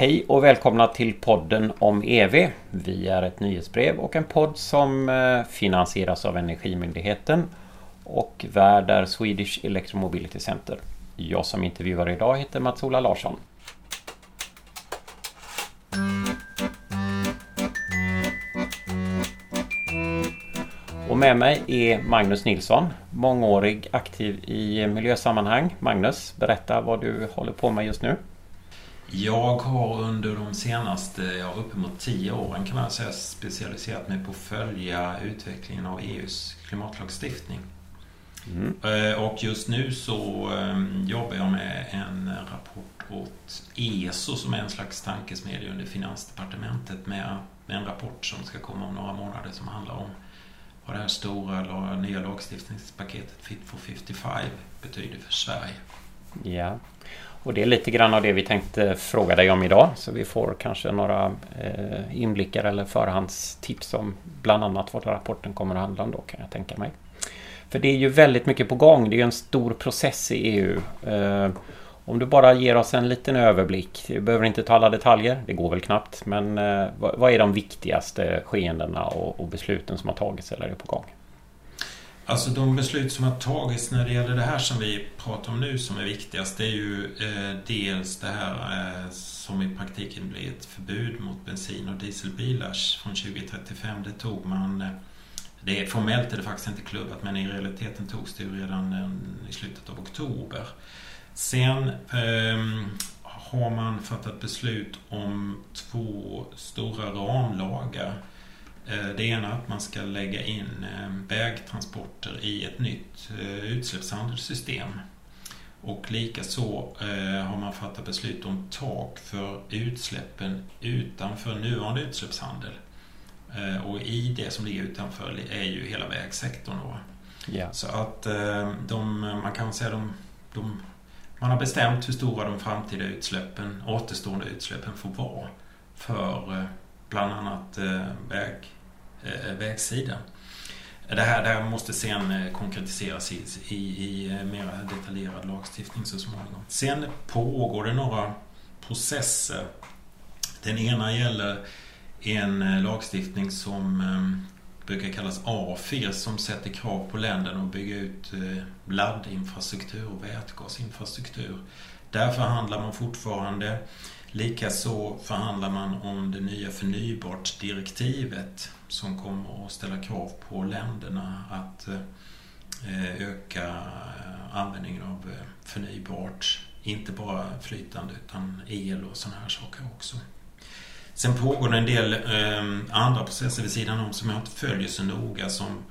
Hej och välkomna till podden om EV. Vi är ett nyhetsbrev och en podd som eh, finansieras av Energimyndigheten och värd är Swedish Electromobility Center. Jag som intervjuar idag heter Mats-Ola Larsson. Och med mig är Magnus Nilsson, mångårig aktiv i miljösammanhang. Magnus, berätta vad du håller på med just nu. Jag har under de senaste, ja, uppemot tio åren kan man säga, specialiserat mig på att följa utvecklingen av EUs klimatlagstiftning. Mm. Eh, och just nu så ehm, jobbar jag med en rapport åt ESO som är en slags tankesmedja under Finansdepartementet med en rapport som ska komma om några månader som handlar om vad det här stora nya lagstiftningspaketet Fit for 55 betyder för Sverige. Ja, och det är lite grann av det vi tänkte fråga dig om idag. Så vi får kanske några eh, inblickar eller förhandstips om bland annat vad rapporten kommer att handla om då kan jag tänka mig. För det är ju väldigt mycket på gång. Det är en stor process i EU. Eh, om du bara ger oss en liten överblick. Du behöver inte ta alla detaljer. Det går väl knappt. Men eh, vad är de viktigaste skeendena och, och besluten som har tagits eller är på gång? Alltså de beslut som har tagits när det gäller det här som vi pratar om nu som är viktigast det är ju eh, dels det här eh, som i praktiken blir ett förbud mot bensin och dieselbilar från 2035. Det tog man... Eh, det är, formellt är det faktiskt inte klubbat men i realiteten togs det ju redan eh, i slutet av oktober. Sen ehm, har man fattat beslut om två stora ramlagar det ena är att man ska lägga in eh, vägtransporter i ett nytt eh, utsläppshandelssystem. Och likaså har man fattat beslut om tak för utsläppen utanför nuvarande utsläppshandel. Och i det som ligger utanför är ju hela vägsektorn. Då. Yeah. Så att de, man kan säga de, de, man har bestämt hur stora de framtida utsläppen, återstående utsläppen får vara för bland annat väg, Eh, Eh, eh, vägsidan. Det här, det här måste sen eh, konkretiseras i, i, i mer detaljerad lagstiftning så småningom. Sen pågår det några processer. Den ena gäller en lagstiftning som ehm, brukar kallas AFIR som sätter krav på länderna att bygga ut laddinfrastruktur och vätgasinfrastruktur. Där förhandlar man fortfarande. Likaså förhandlar man om det nya förnybart-direktivet som kommer att ställa krav på länderna att eh, öka eh, användningen av eh, förnybart. Inte bara flytande utan el och sådana här saker också. Sen pågår det en del andra processer vid sidan om som jag inte följer så noga som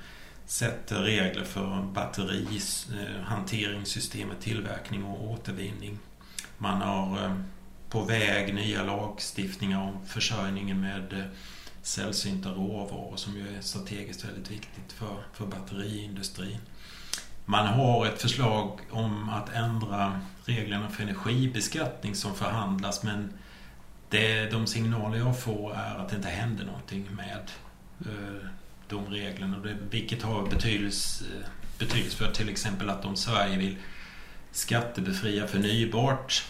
sätter regler för batterihanteringssystemet, tillverkning och återvinning. Man har på väg nya lagstiftningar om försörjningen med eh, sällsynta råvaror som ju är strategiskt väldigt viktigt för, för batteriindustrin. Man har ett förslag om att ändra reglerna för energibeskattning som förhandlas men det, de signaler jag får är att det inte händer någonting med eh, de reglerna. vilket har betydelse, betydelse för till exempel att om Sverige vill skattebefria förnybart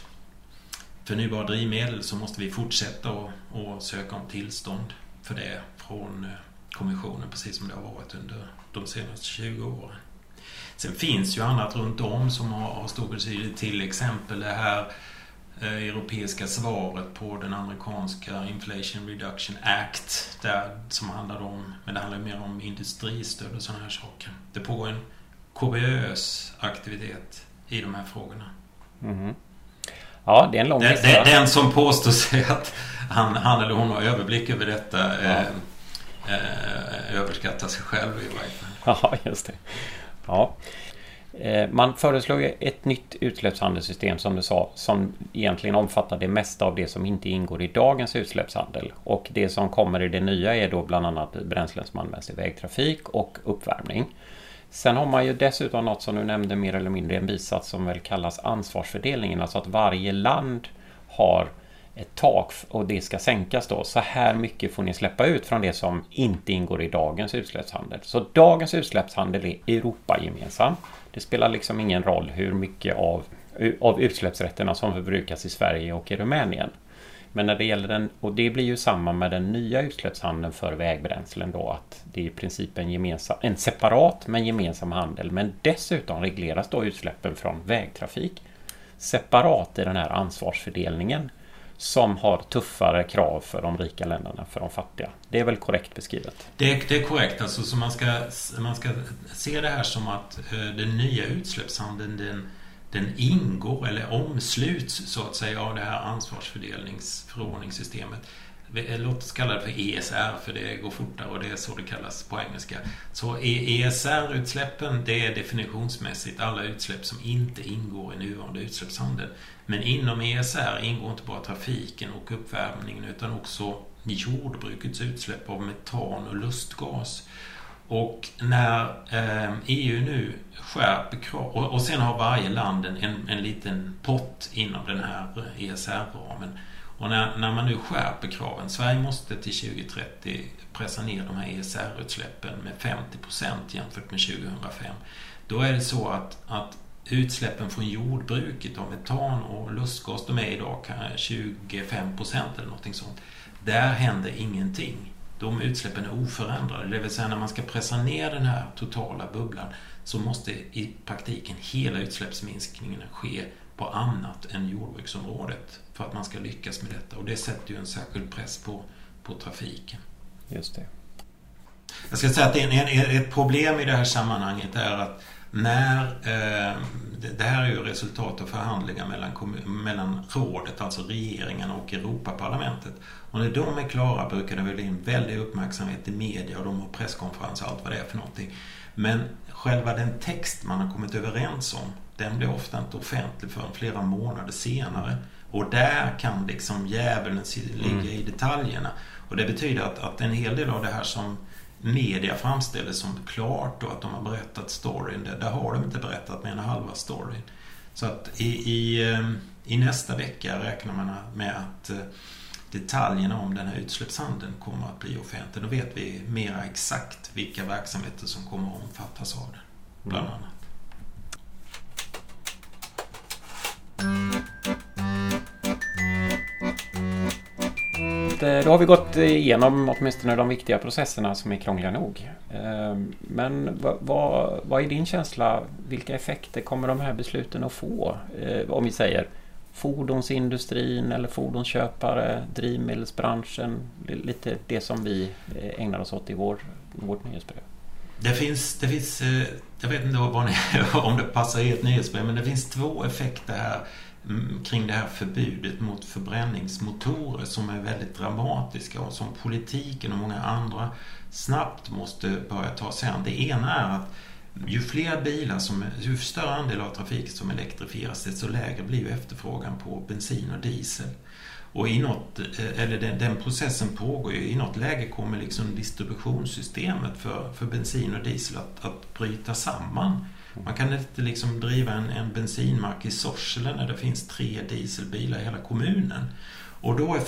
förnybara drivmedel så måste vi fortsätta att söka om tillstånd för det från eh, kommissionen precis som det har varit under de senaste 20 åren. Sen finns ju annat runt om som har, stor betydelse, till exempel det här eh, europeiska svaret på den amerikanska Inflation Reduction Act där, som handlar om, men det handlar mer om industristöd och sådana här saker. Det pågår en kopiös aktivitet i de här frågorna. Mm. Ja, det är en lång lista. Den, den som påstår sig att han, han eller hon har överblick över detta ja. eh, eh, överskattar sig själv i varje fall. Ja, just det. Ja. Eh, man föreslår ju ett nytt utsläppshandelssystem som du sa som egentligen omfattar det mesta av det som inte ingår i dagens utsläppshandel. Och det som kommer i det nya är då bland annat bränslen som används i vägtrafik och uppvärmning. Sen har man ju dessutom något som du nämnde mer eller mindre en bisats som väl kallas ansvarsfördelningen. Alltså att varje land har ett tak och det ska sänkas då. Så här mycket får ni släppa ut från det som inte ingår i dagens utsläppshandel. Så dagens utsläppshandel är Europa-gemensam. Det spelar liksom ingen roll hur mycket av, av utsläppsrätterna som förbrukas i Sverige och i Rumänien. Men när det gäller den, och det blir ju samma med den nya utsläppshandeln för vägbränslen då att det är i princip en, gemensam, en separat men gemensam handel. Men dessutom regleras då utsläppen från vägtrafik separat i den här ansvarsfördelningen som har tuffare krav för de rika länderna för de fattiga. Det är väl korrekt beskrivet? Det, det är korrekt. Alltså, så man, ska, man ska se det här som att eh, den nya utsläppshandeln den, den ingår eller omsluts så att säga av det här ansvarsfördelningsförordningssystemet. Eh, låt oss kalla det för ESR för det går fortare och det är så det kallas på engelska. Så ESR-utsläppen det är definitionsmässigt alla utsläpp som inte ingår i nuvarande utsläppshandel. Men inom ESR ingår inte bara trafiken och uppvärmningen utan också jordbrukets utsläpp av metan och lustgas. Och när eh, EU nu skärper krav och, och sen har varje land en, en liten pott inom den här ESR-ramen. Och när, när man nu skärper kraven, Sverige måste till 2030 pressa ner de här ESR-utsläppen med 50 procent jämfört med 2005. Då är det så att, att utsläppen från jordbruket av metan och lustgas, de är idag 25 procent eller någonting sånt. Där händer ingenting. De utsläppen är oförändrade. Det vill säga när man ska pressa ner den här totala bubblan så måste i praktiken hela utsläppsminskningen ske på annat än jordbruksområdet för att man ska lyckas med detta. Och det sätter ju en särskild press på, på trafiken. Just det. Jag ska säga att en, en, ett problem i det här sammanhanget är att när, eh, det här är ju resultat av förhandlingar mellan, mellan rådet, alltså regeringen och Europaparlamentet. Och när de är klara brukar det väl bli en väldig uppmärksamhet i media och de har presskonferenser och allt vad det är för någonting. Men själva den text man har kommit överens om, den blir ofta inte offentlig förrän flera månader senare. Och där kan liksom djävulen ligga mm. i detaljerna. Och det betyder att, att en hel del av det här som media framställer som klart och att de har berättat storyn, det, där har de inte berättat mer än halva storyn. Så att i, i, eh, i nästa vecka räknar man med att eh, detaljerna om den här utsläppshandeln kommer att bli offentlig. Då vet vi mera exakt vilka verksamheter som kommer att omfattas av den, bland mm. Eh, då har vi gått igenom åtminstone de viktiga processerna som är krångliga nog. Ehm, men vad, vad är din känsla? Vilka effekter kommer de här besluten att få? Eh, om vi säger fordonsindustrin eller fordonsköpare, drivmedelsbranschen. Lite det som vi eh, ägnar oss åt i vår, vårt nyhetsbrev. Det finns, det finns, jag vet inte ni, om det passar i ett nyhetsbrev, men det finns två effekter här Mm, kring det här förbudet mot förbränningsmotorer som är väldigt dramatiska och som politiken och många andra snabbt måste börja ta sig an. Det ena är att ju fler bilar, som, ju större andel av trafiken som elektrifieras desto lägre blir efterfrågan på bensin och diesel. Och i något, eh, eller den, den, processen pågår ju. I något läge kommer liksom distributionssystemet för, för bensin och diesel att, att bryta samman. Man kan inte liksom driva en, en bensinmack i Sorsele när det finns tre dieselbilar i hela kommunen. Och då, är,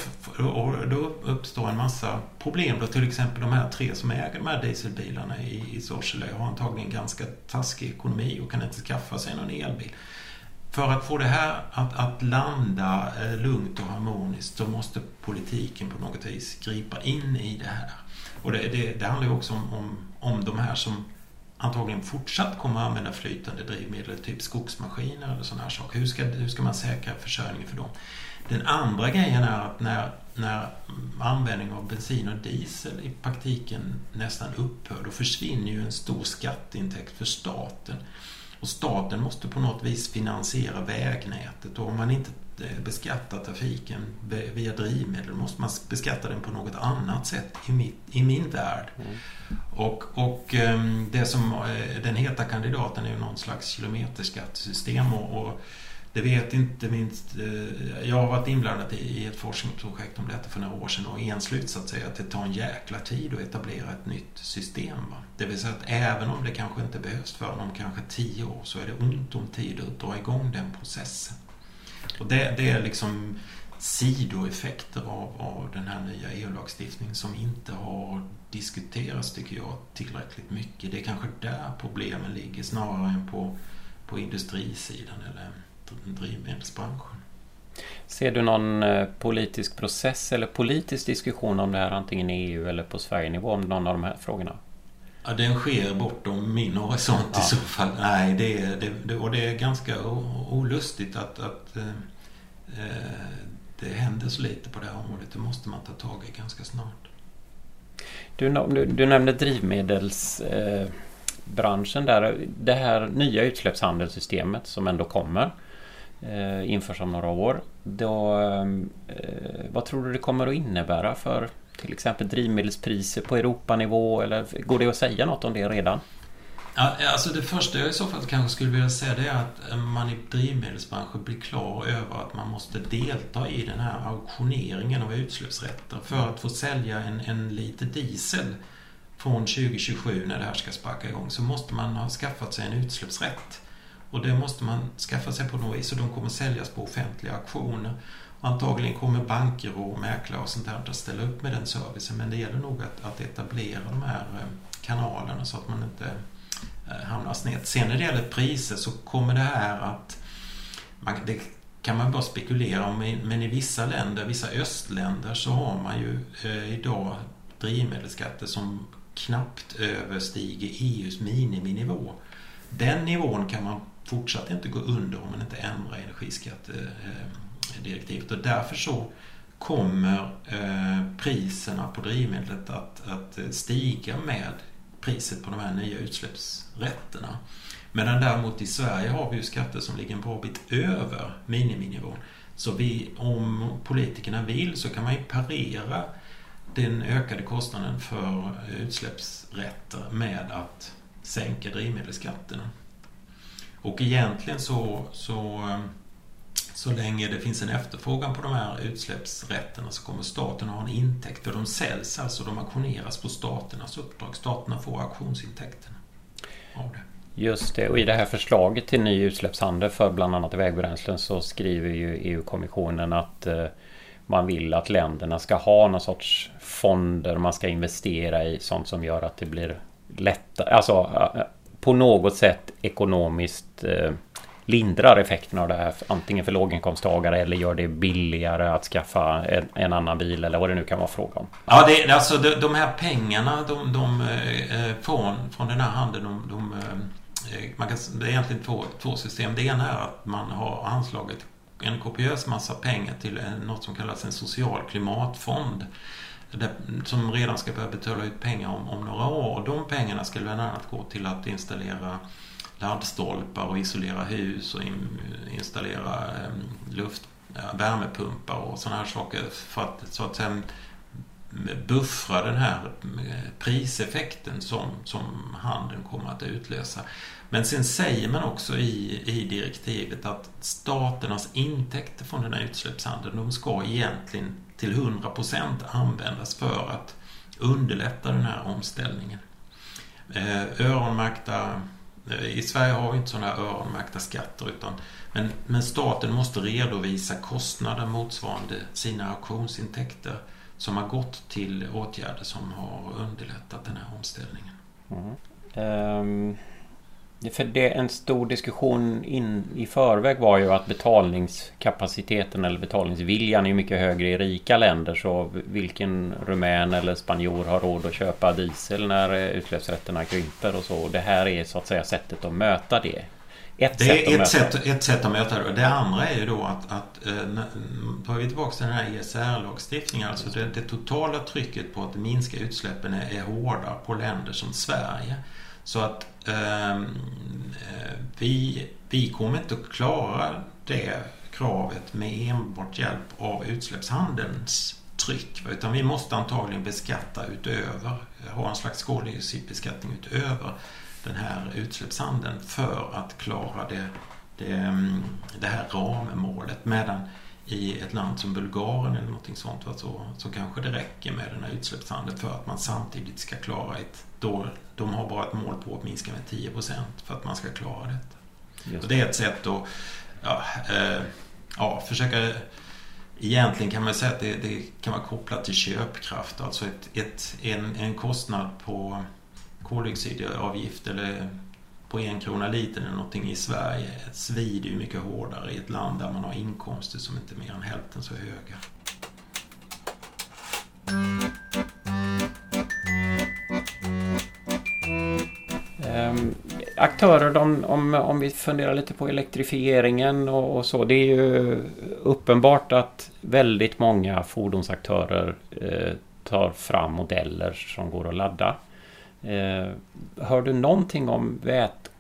och då uppstår en massa problem. Då till exempel de här tre som äger de här dieselbilarna i, i Sorsele har antagligen ganska taskig ekonomi och kan inte skaffa sig någon elbil. För att få det här att, att landa eh, lugnt och harmoniskt så måste politiken på något vis gripa in i det här. Och det, det, det handlar ju också om, om, om de här som antagligen fortsatt kommer att använda flytande drivmedel, typ skogsmaskiner eller sådana här saker. Hur ska, hur ska man säkra försörjningen för dem? Den andra grejen är att när, när användning av bensin och diesel i praktiken nästan upphör, då försvinner ju en stor skatteintäkt för staten. Och staten måste på något vis finansiera vägnätet och om man inte beskatta trafiken via drivmedel måste man beskatta den på något annat sätt i, mitt, i min värld. Mm. Och, och ehm, det som, eh, den heta kandidaten är ju någon slags kilometerskattesystem och, och det vet inte minst, eh, jag har varit inblandad i ett forskningsprojekt om detta för några år sedan och en slutsats är att det tar en jäkla tid att etablera ett nytt system. Va? Det vill säga att även om det kanske inte behövs förrän om kanske tio år så är det ont om tid att dra igång den processen. Och det, det är liksom sidoeffekter av, av den här nya EU-lagstiftningen som inte har diskuterats, tycker jag, tillräckligt mycket. Det är kanske där problemen ligger snarare än på, på industrisidan eller drivmedelsbranschen. Ser du någon eh, politisk process eller politisk diskussion om det här antingen i EU eller på Sverigenivå om någon av de här frågorna? Ja, den sker bortom min horisont ja. i så fall. Nej, det är, det, och det är ganska olustigt att, att eh, eh, det händer så lite på det här området. Det måste man ta tag i ganska snart. Du, du, du nämnde drivmedelsbranschen eh, där. Det här nya utsläppshandelssystemet som ändå kommer eh, införs om några år. Då, eh, vad tror du det kommer att innebära för till exempel drivmedelspriser på Europanivå? Eller går det att säga något om det redan? Ja, alltså det första jag i så fall kanske skulle vilja säga det är att eh, man i drivmedelsbranschen blir klar över att man måste delta i den här auktioneringen av utsläppsrätter för att få sälja en, en liter diesel från 2027 när det här ska sparka igång så måste man ha skaffat sig en utsläppsrätt. Och det måste man skaffa sig på något vis och de kommer säljas på offentliga auktioner. Antagligen kommer banker och mäklare och sånt där att ställa upp med den servicen men det gäller nog att, att etablera de här eh, kanalerna så att man inte eh, hamnar snett. Sen när det gäller priser så kommer det här att man, det kan man bara spekulera om, men i vissa länder, vissa östländer, så har man ju eh, idag drivmedelsskatter som knappt överstiger EUs miniminivå. Den nivån kan man fortsatt inte gå under om man inte ändrar direktivet Och därför så kommer eh, priserna på drivmedlet att, att eh, stiga med priset på de här nya utsläppsrätterna. Medan däremot i Sverige har vi ju skatter som ligger en bra bit över miniminivån. Så vi, om politikerna vill så kan man ju parera den ökade kostnaden för utsläppsrätter med att sänka drivmedelsskatterna. Och egentligen så, så, eh, så länge det finns en efterfrågan på de här utsläppsrätterna så kommer staten att ha en intäkt. För de säljs alltså, de auktioneras på staternas uppdrag. Staterna får auktionsintäkterna av det. Just det, och i det här förslaget till ny utsläppshandel för bland annat vägbränslen så skriver ju EU-kommissionen att eh, man vill att länderna ska ha någon sorts fonder man ska investera i sånt som gör att det blir lättare, alltså eh, på något sätt ekonomiskt eh, lindrar effekterna av det här. Antingen för låginkomsttagare eller gör det billigare att skaffa en, en annan bil eller vad det nu kan vara fråga om. Ja, det, alltså de, de här pengarna de, de, eh, eh, från, från den här handeln, de, de, eh, man kan, det är egentligen två, två system. Det ena är att man har anslagit en kopiös massa pengar till något som kallas en social klimatfond som redan ska börja betala ut pengar om, om några år. Och de pengarna ska bland annat gå till att installera laddstolpar och isolera hus och in, installera ehm, luft, värmepumpar och sådana här saker för att så att säga buffra den här eh, priseffekten som, som handeln kommer att utlösa. Men sen säger man också i, i direktivet att staternas intäkter från den här utsläppshandeln, de ska egentligen till 100% användas för att underlätta den här omställningen. Eh, öronmärkta, i Sverige har vi inte sådana här öronmärkta skatter utan men, men staten måste redovisa kostnader motsvarande sina auktionsintäkter som har gått till åtgärder som har underlättat den här omställningen. Mm. Um, för det, en stor diskussion in, i förväg var ju att betalningskapaciteten eller betalningsviljan är mycket högre i rika länder. Så vilken rumän eller spanjor har råd att köpa diesel när utsläppsrätterna krymper och så. Det här är så att säga sättet att möta det. Ett det sätt är ett sätt, ett sätt att möta det. Det andra är ju då att, att eh, tar vi tillbaka till den här ESR-lagstiftningen, alltså det, det, totala trycket på att minska utsläppen är, är hårda på länder som Sverige. Så att ehm, eh, vi, vi kommer inte att klara det kravet med enbart hjälp av utsläppshandelns tryck. Utan vi måste antagligen beskatta utöver, ha en slags koldioxidbeskattning utöver den här utsläppshandeln för att klara det, det, ehm, det här rammålet. Medan i ett land som Bulgarien eller någonting sånt så, så kanske det räcker med den här utsläppshandeln för att man samtidigt ska klara ett... Då, de har bara ett mål på att minska med 10% för att man ska klara detta. Just. Och det är ett sätt att ja, eh, ja, försöka... Egentligen kan man säga att det, det, kan vara kopplat till köpkraft. Alltså ett, ett, en, en kostnad på koldioxidavgift eller på en krona liter eller någonting i Sverige svider ju mycket hårdare i ett land där man har inkomster som inte är mer än hälften så höga. Ehm, aktörer, de, om, om vi funderar lite på elektrifieringen och, och, så. Det är ju uppenbart att väldigt många fordonsaktörer eh, tar fram modeller som går att ladda. Eh, hör du någonting om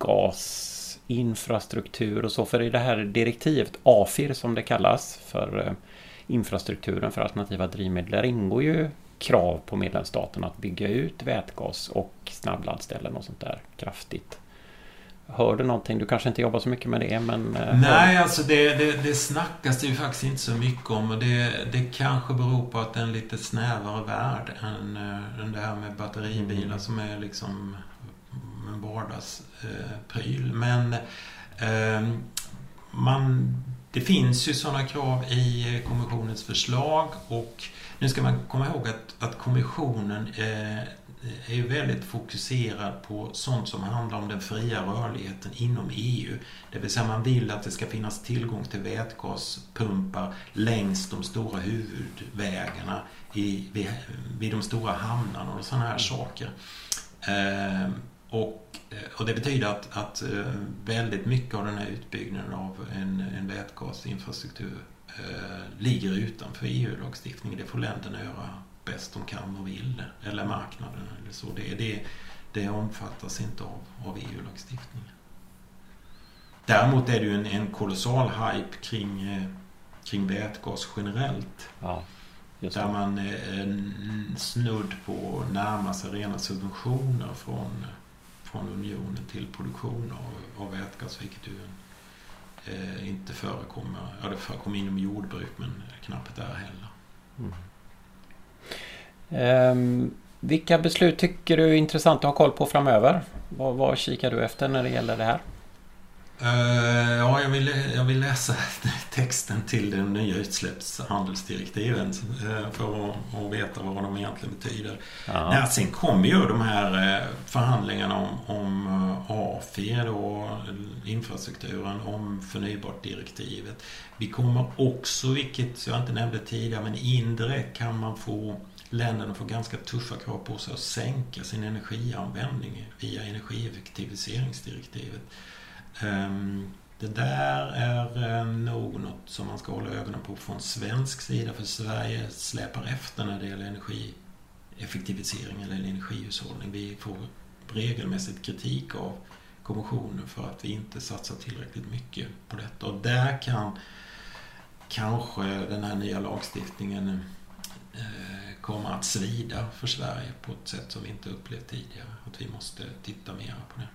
vätgasinfrastruktur och så? För i det här direktivet, AFIR som det kallas, för eh, infrastrukturen för alternativa drivmedel, där ingår ju krav på medlemsstaterna att bygga ut vätgas och snabbladdställen och sånt där kraftigt. Hör du någonting? Du kanske inte jobbar så mycket med det men... Eh, Nej, alltså det, det, det snackas det ju faktiskt inte så mycket om och det, det kanske beror på att det är en lite snävare värld än, än eh, det här med batteribilar mm. som är liksom en vardagspryl. Men eh, man, det finns ju sådana krav i kommissionens förslag och nu ska man komma ihåg att, att kommissionen eh, är ju väldigt fokuserad på sånt som handlar om den fria rörligheten inom EU. Det vill säga man vill att det ska finnas tillgång till vätgaspumpar längs de stora huvudvägarna i, vid, vid de stora hamnarna och sådana här saker. Ehm, Eh, och, och det betyder att, att eh, väldigt mycket av den här utbyggnaden av en, en vätgasinfrastruktur eh, ligger utanför EU-lagstiftningen. Det får länderna göra bäst de kan och vill. Eller marknaden eller så. Det, det, det omfattas inte av, av EU-lagstiftningen. Däremot är det ju en, en kolossal hype kring, eh, kring vätgas generellt. Ja, där man är snudd på närmar sig rena subventioner från, från unionen till produktion av, av vätgas, vilket ju eh, inte förekommer. Ja, det förekommer inom jordbruk men knappt där heller. Mm. Um, vilka beslut tycker du är intressant att ha koll på framöver? Vad, vad kikar du efter när det gäller det här? Uh, ja, jag vill, jag vill läsa texten till den nya utsläppshandelsdirektiven uh, för att, att, veta vad de egentligen betyder. Ja. sen kommer ju de här uh, förhandlingarna om, om AFI, då, infrastrukturen, om förnybart-direktivet. Vi kommer också, vilket jag inte nämnde tidigare, men indirekt kan man få länderna får ganska tuffa krav på sig att sänka sin energianvändning via energieffektiviseringsdirektivet. Ehm, det där är eh, nog något som man ska hålla ögonen på från svensk sida för Sverige släpar efter när det gäller energieffektivisering eller energihushållning. Vi får regelmässigt kritik av kommissionen för att vi inte satsar tillräckligt mycket på detta. Och där kan kanske den här nya lagstiftningen eh, komma att svida för Sverige på ett sätt som vi inte upplevt tidigare. Att vi måste titta mer på det.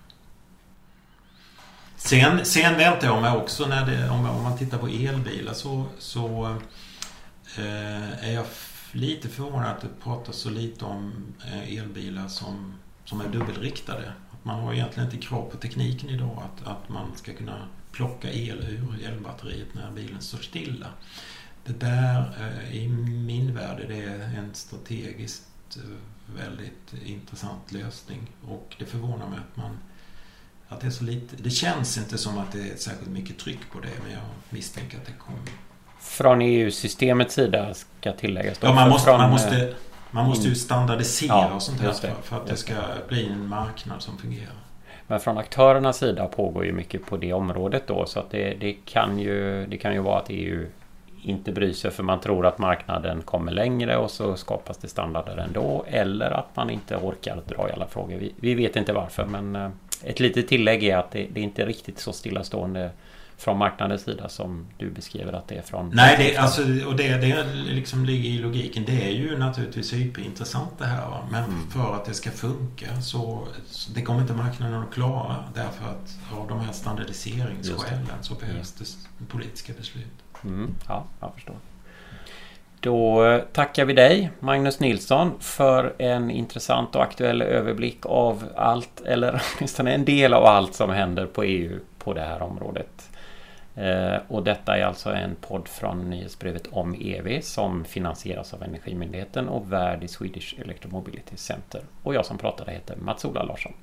Sen, sen väntar jag mig också när det, om, om man tittar på elbilar så, så eh, är jag lite förvånad att det pratas så lite om eh, elbilar som, som är dubbelriktade. Man har egentligen inte krav på tekniken idag att, att man ska kunna plocka el ur elbatteriet när bilen står stilla. Det där, eh, i min värld, är en strategiskt eh, väldigt intressant lösning. Och det förvånar mig att man att det är så lite. Det känns inte som att det är särskilt mycket tryck på det, men jag misstänker att det kommer. Från EU-systemets sida ska tilläggas? Ja, man måste, man måste, man måste ju standardisera ja, och sånt här för, för att det ska bli en marknad som fungerar. Men från aktörernas sida pågår ju mycket på det området då så att det, det, kan, ju, det kan ju vara att EU inte bryr sig för man tror att marknaden kommer längre och så skapas det standarder ändå. Eller att man inte orkar dra i alla frågor. Vi, vi vet inte varför men eh, ett litet tillägg är att det, det är inte riktigt så stillastående från marknadens sida som du beskriver att det är från... Nej, det, alltså, och det, det liksom ligger i logiken. Det är ju naturligtvis superintressant det här. Va? Men mm. för att det ska funka så, så det kommer inte marknaden att klara. Därför att av de här standardiseringsskälen så behövs det politiska beslut. Mm, ja, jag förstår. Då eh, tackar vi dig, Magnus Nilsson, för en intressant och aktuell överblick av allt, eller åtminstone en del av allt som händer på EU på det här området. Eh, och detta är alltså en podd från nyhetsbrevet om EV som finansieras av Energimyndigheten och värd i Swedish Electromobility Center. Och jag som pratade heter Mats-Ola Larsson.